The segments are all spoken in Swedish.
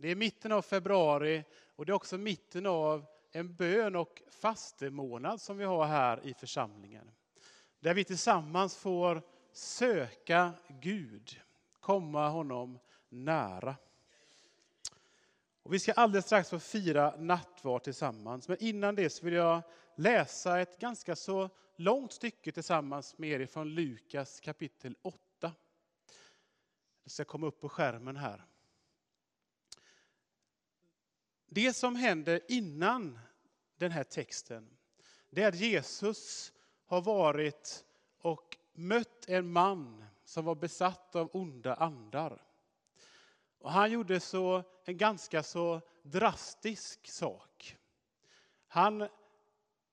Det är mitten av februari och det är också mitten av en bön och fastemånad som vi har här i församlingen. Där vi tillsammans får söka Gud, komma honom nära. Och vi ska alldeles strax få fira nattvard tillsammans. Men innan det så vill jag läsa ett ganska så långt stycke tillsammans med er från Lukas kapitel 8. Det ska komma upp på skärmen här. Det som händer innan den här texten, det är att Jesus har varit och mött en man som var besatt av onda andar. Och han gjorde så en ganska så drastisk sak. Han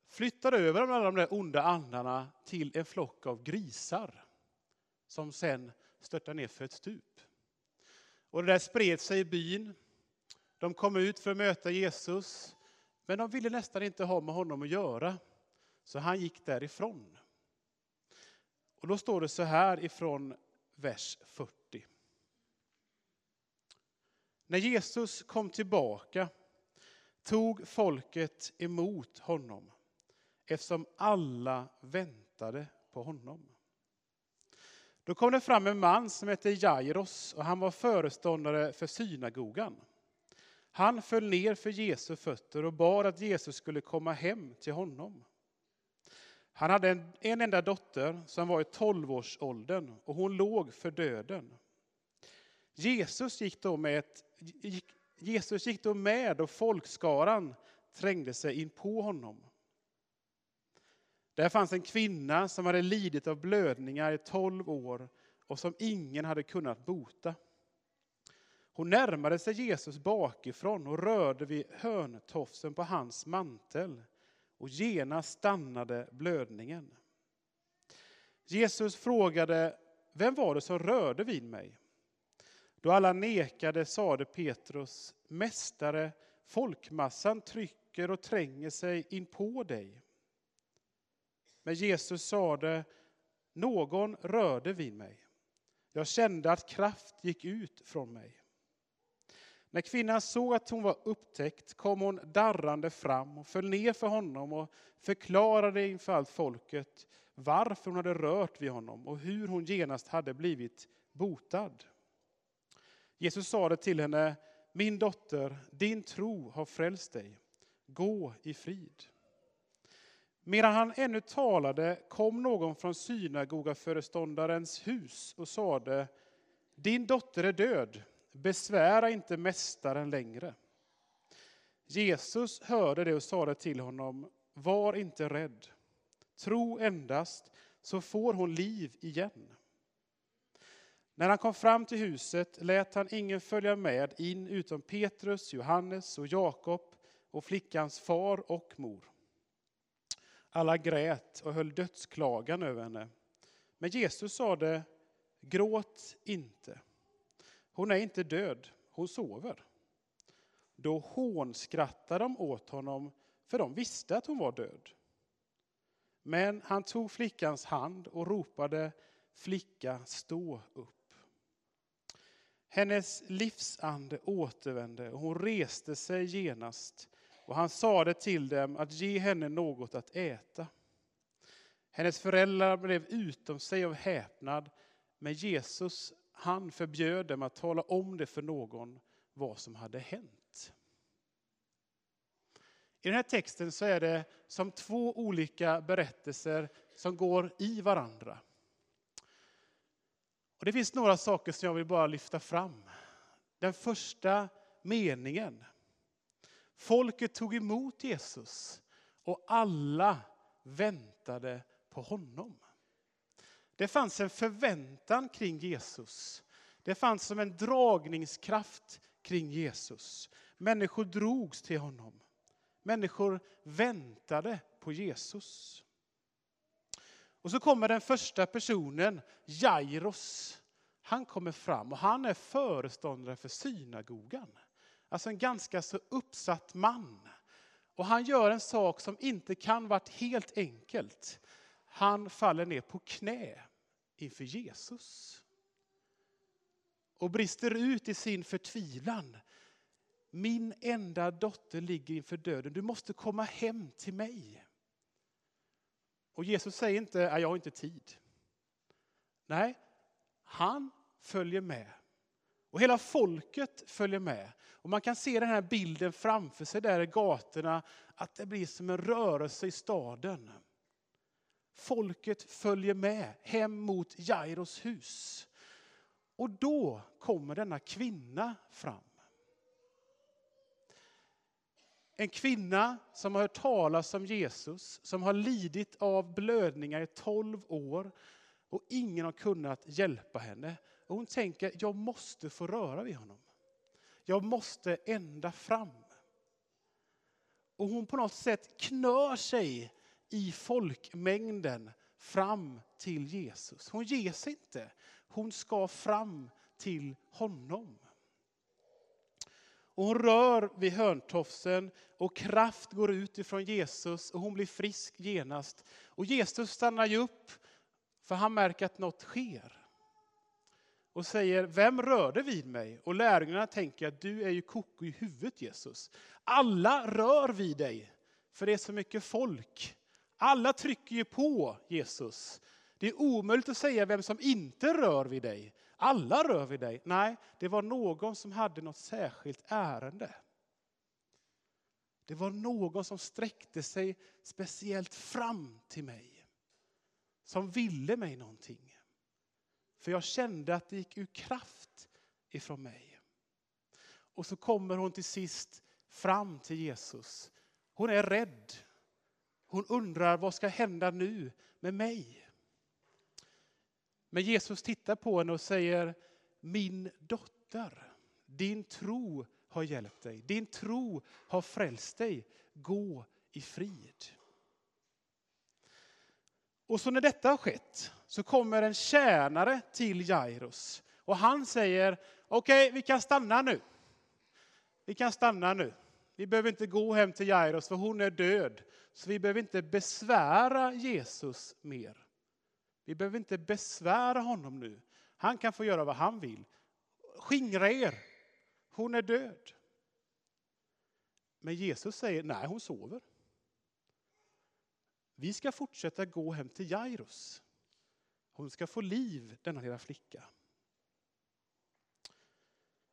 flyttade över alla de där onda andarna till en flock av grisar som sen störtade ner för ett stup. Och det där spred sig i byn. De kom ut för att möta Jesus, men de ville nästan inte ha med honom att göra. Så han gick därifrån. Och då står det så här ifrån vers 40. När Jesus kom tillbaka tog folket emot honom eftersom alla väntade på honom. Då kom det fram en man som hette Jairos och han var föreståndare för synagogan. Han föll ner för Jesu fötter och bad att Jesus skulle komma hem till honom. Han hade en, en enda dotter som var i tolvårsåldern och hon låg för döden. Jesus gick då med, ett, gick, Jesus gick då med och folkskaran trängde sig in på honom. Där fanns en kvinna som hade lidit av blödningar i tolv år och som ingen hade kunnat bota. Hon närmade sig Jesus bakifrån och rörde vid hörntofsen på hans mantel och genast stannade blödningen. Jesus frågade, vem var det som rörde vid mig? Då alla nekade sade Petrus, Mästare, folkmassan trycker och tränger sig in på dig. Men Jesus sade, någon rörde vid mig. Jag kände att kraft gick ut från mig. När kvinnan såg att hon var upptäckt kom hon darrande fram och föll ner för honom och förklarade inför allt folket varför hon hade rört vid honom och hur hon genast hade blivit botad. Jesus sade till henne, min dotter, din tro har frälst dig. Gå i frid. Medan han ännu talade kom någon från synagogaföreståndarens hus och sade, din dotter är död, besvära inte mästaren längre. Jesus hörde det och sade till honom, var inte rädd. Tro endast, så får hon liv igen. När han kom fram till huset lät han ingen följa med in utom Petrus, Johannes och Jakob och flickans far och mor. Alla grät och höll dödsklagan över henne. Men Jesus sade, gråt inte. Hon är inte död, hon sover. Då hånskrattade de åt honom, för de visste att hon var död. Men han tog flickans hand och ropade, flicka, stå upp. Hennes livsande återvände och hon reste sig genast och han sade till dem att ge henne något att äta. Hennes föräldrar blev utom sig av häpnad, men Jesus han förbjöd dem att tala om det för någon vad som hade hänt. I den här texten så är det som två olika berättelser som går i varandra. Och det finns några saker som jag vill bara lyfta fram. Den första meningen. Folket tog emot Jesus och alla väntade på honom. Det fanns en förväntan kring Jesus. Det fanns som en dragningskraft kring Jesus. Människor drogs till honom. Människor väntade på Jesus. Och så kommer den första personen, Jairos. Han kommer fram och han är föreståndare för synagogan. Alltså en ganska så uppsatt man. Och han gör en sak som inte kan varit helt enkelt. Han faller ner på knä inför Jesus. Och brister ut i sin förtvivlan. min enda dotter ligger inför döden, du måste komma hem till mig. Och Jesus säger inte, jag har inte tid. Nej, han följer med. Och hela folket följer med. Och man kan se den här bilden framför sig där i gatorna, att det blir som en rörelse i staden. Folket följer med hem mot Jairos hus. Och då kommer denna kvinna fram. En kvinna som har hört talas om Jesus, som har lidit av blödningar i tolv år och ingen har kunnat hjälpa henne. Och hon tänker, jag måste få röra vid honom. Jag måste ända fram. Och hon på något sätt knör sig i folkmängden fram till Jesus. Hon ger sig inte. Hon ska fram till honom. Och hon rör vid hörntofsen och kraft går ut ifrån Jesus och hon blir frisk genast. Och Jesus stannar ju upp för han märker att något sker. Och säger, vem rörde vid mig? Och lärjungarna tänker att du är ju koko i huvudet Jesus. Alla rör vid dig, för det är så mycket folk. Alla trycker ju på Jesus. Det är omöjligt att säga vem som inte rör vid dig. Alla rör vid dig. Nej, det var någon som hade något särskilt ärende. Det var någon som sträckte sig speciellt fram till mig. Som ville mig någonting. För jag kände att det gick ur kraft ifrån mig. Och så kommer hon till sist fram till Jesus. Hon är rädd. Hon undrar vad ska hända nu med mig? Men Jesus tittar på henne och säger, min dotter, din tro har hjälpt dig. Din tro har frälst dig. Gå i frid. Och så när detta har skett så kommer en tjänare till Jairus. Och han säger, okej okay, vi kan stanna nu. Vi kan stanna nu. Vi behöver inte gå hem till Jairus för hon är död. Så vi behöver inte besvära Jesus mer. Vi behöver inte besvära honom nu. Han kan få göra vad han vill. Skingra er. Hon är död. Men Jesus säger, nej hon sover. Vi ska fortsätta gå hem till Jairus. Hon ska få liv, denna lilla flicka.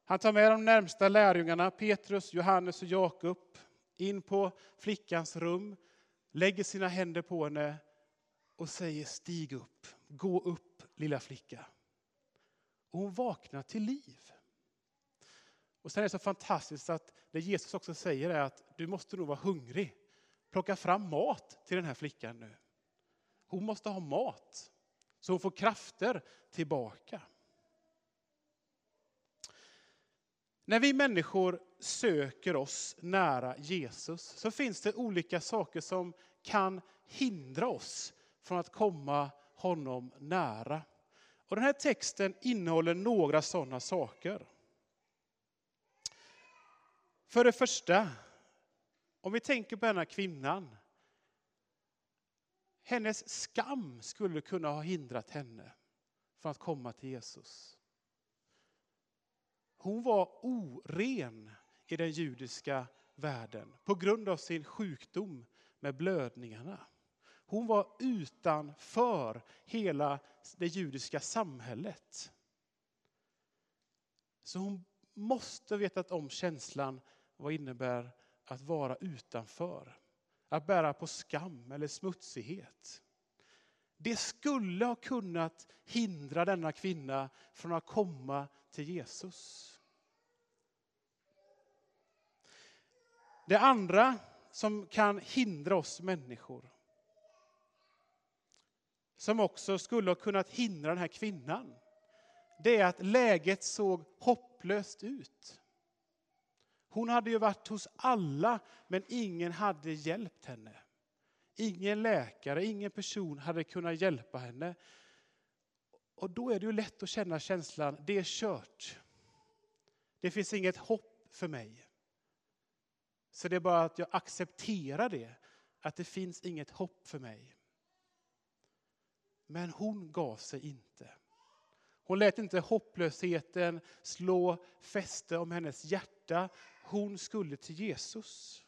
Han tar med de närmsta lärjungarna, Petrus, Johannes och Jakob, in på flickans rum, lägger sina händer på henne och säger stig upp, gå upp lilla flicka. Och hon vaknar till liv. Och sen är det så fantastiskt att det Jesus också säger är att du måste nog vara hungrig. Plocka fram mat till den här flickan nu. Hon måste ha mat så hon får krafter tillbaka. När vi människor söker oss nära Jesus så finns det olika saker som kan hindra oss från att komma honom nära. Och den här texten innehåller några sådana saker. För det första, om vi tänker på den här kvinnan. Hennes skam skulle kunna ha hindrat henne från att komma till Jesus. Hon var oren i den judiska världen på grund av sin sjukdom med blödningarna. Hon var utanför hela det judiska samhället. Så hon måste vetat om känslan vad innebär att vara utanför. Att bära på skam eller smutsighet. Det skulle ha kunnat hindra denna kvinna från att komma till Jesus. Det andra som kan hindra oss människor som också skulle ha kunnat hindra den här kvinnan, det är att läget såg hopplöst ut. Hon hade ju varit hos alla, men ingen hade hjälpt henne. Ingen läkare, ingen person hade kunnat hjälpa henne. Och då är det ju lätt att känna känslan, det är kört. Det finns inget hopp för mig. Så det är bara att jag accepterar det, att det finns inget hopp för mig. Men hon gav sig inte. Hon lät inte hopplösheten slå fäste om hennes hjärta. Hon skulle till Jesus.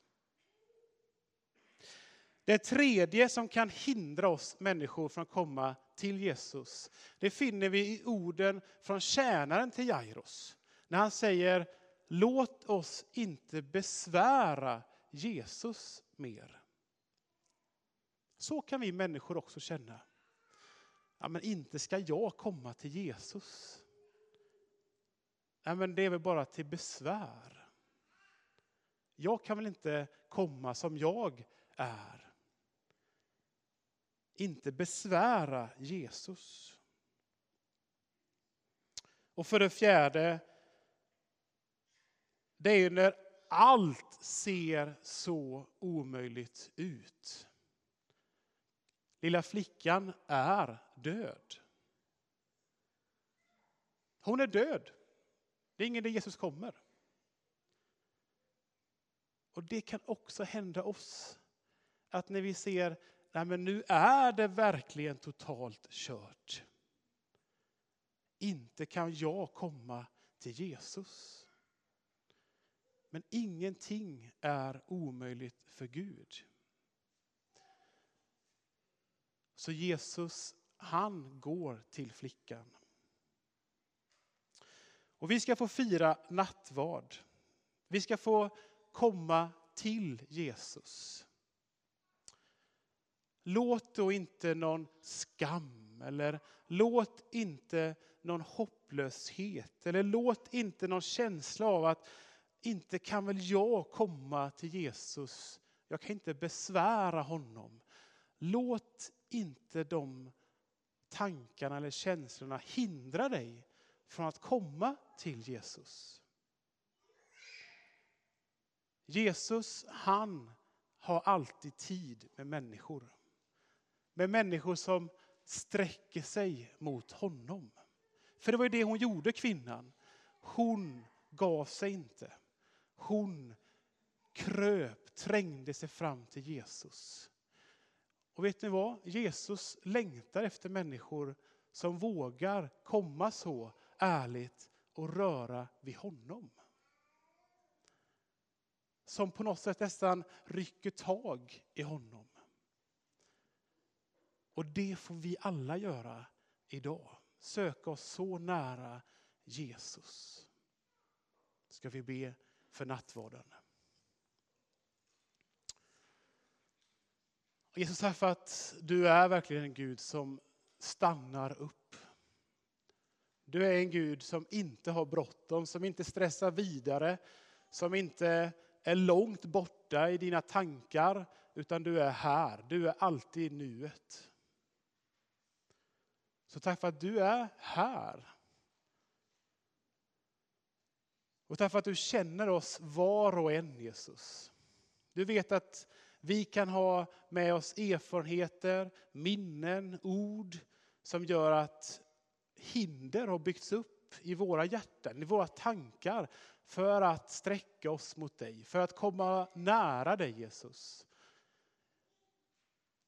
Det tredje som kan hindra oss människor från att komma till Jesus, det finner vi i orden från tjänaren till Jairus. När han säger, låt oss inte besvära Jesus mer. Så kan vi människor också känna. Ja, men inte ska jag komma till Jesus. Ja, men det är väl bara till besvär. Jag kan väl inte komma som jag är. Inte besvära Jesus. Och för det fjärde, det är när allt ser så omöjligt ut. Lilla flickan är död. Hon är död. Det är ingen där Jesus kommer. Och det kan också hända oss. Att när vi ser, nej men nu är det verkligen totalt kört. Inte kan jag komma till Jesus. Men ingenting är omöjligt för Gud. Så Jesus, han går till flickan. Och vi ska få fira nattvard. Vi ska få komma till Jesus. Låt då inte någon skam eller låt inte någon hopplöshet eller låt inte någon känsla av att inte kan väl jag komma till Jesus. Jag kan inte besvära honom. Låt inte de tankarna eller känslorna hindra dig från att komma till Jesus. Jesus, han har alltid tid med människor. Med människor som sträcker sig mot honom. För det var ju det hon gjorde, kvinnan. Hon gav sig inte. Hon kröp, trängde sig fram till Jesus. Och vet ni vad? Jesus längtar efter människor som vågar komma så ärligt och röra vid honom. Som på något sätt nästan rycker tag i honom. Och det får vi alla göra idag. Söka oss så nära Jesus. Ska vi be för nattvarden. Jesus, tack för att du är verkligen en Gud som stannar upp. Du är en Gud som inte har bråttom, som inte stressar vidare, som inte är långt borta i dina tankar, utan du är här. Du är alltid i nuet. Så tack för att du är här. Och tack för att du känner oss var och en, Jesus. Du vet att vi kan ha med oss erfarenheter, minnen, ord som gör att hinder har byggts upp i våra hjärtan, i våra tankar för att sträcka oss mot dig, för att komma nära dig Jesus.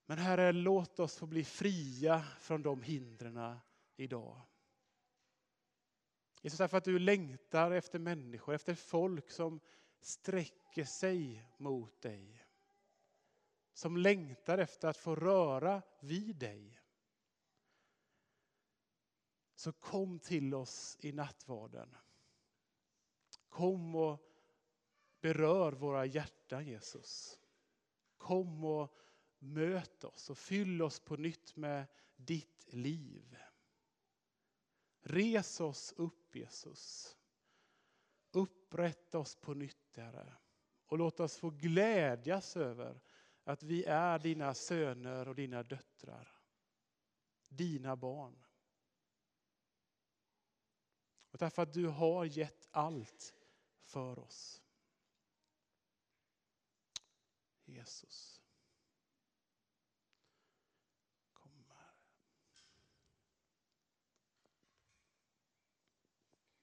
Men Herre, låt oss få bli fria från de hindren idag. Jesus, tack för att du längtar efter människor, efter folk som sträcker sig mot dig som längtar efter att få röra vid dig. Så kom till oss i nattvarden. Kom och berör våra hjärtan Jesus. Kom och möt oss och fyll oss på nytt med ditt liv. Res oss upp Jesus. Upprätta oss på nytt Herre. Och låt oss få glädjas över att vi är dina söner och dina döttrar. Dina barn. Och därför att du har gett allt för oss. Jesus.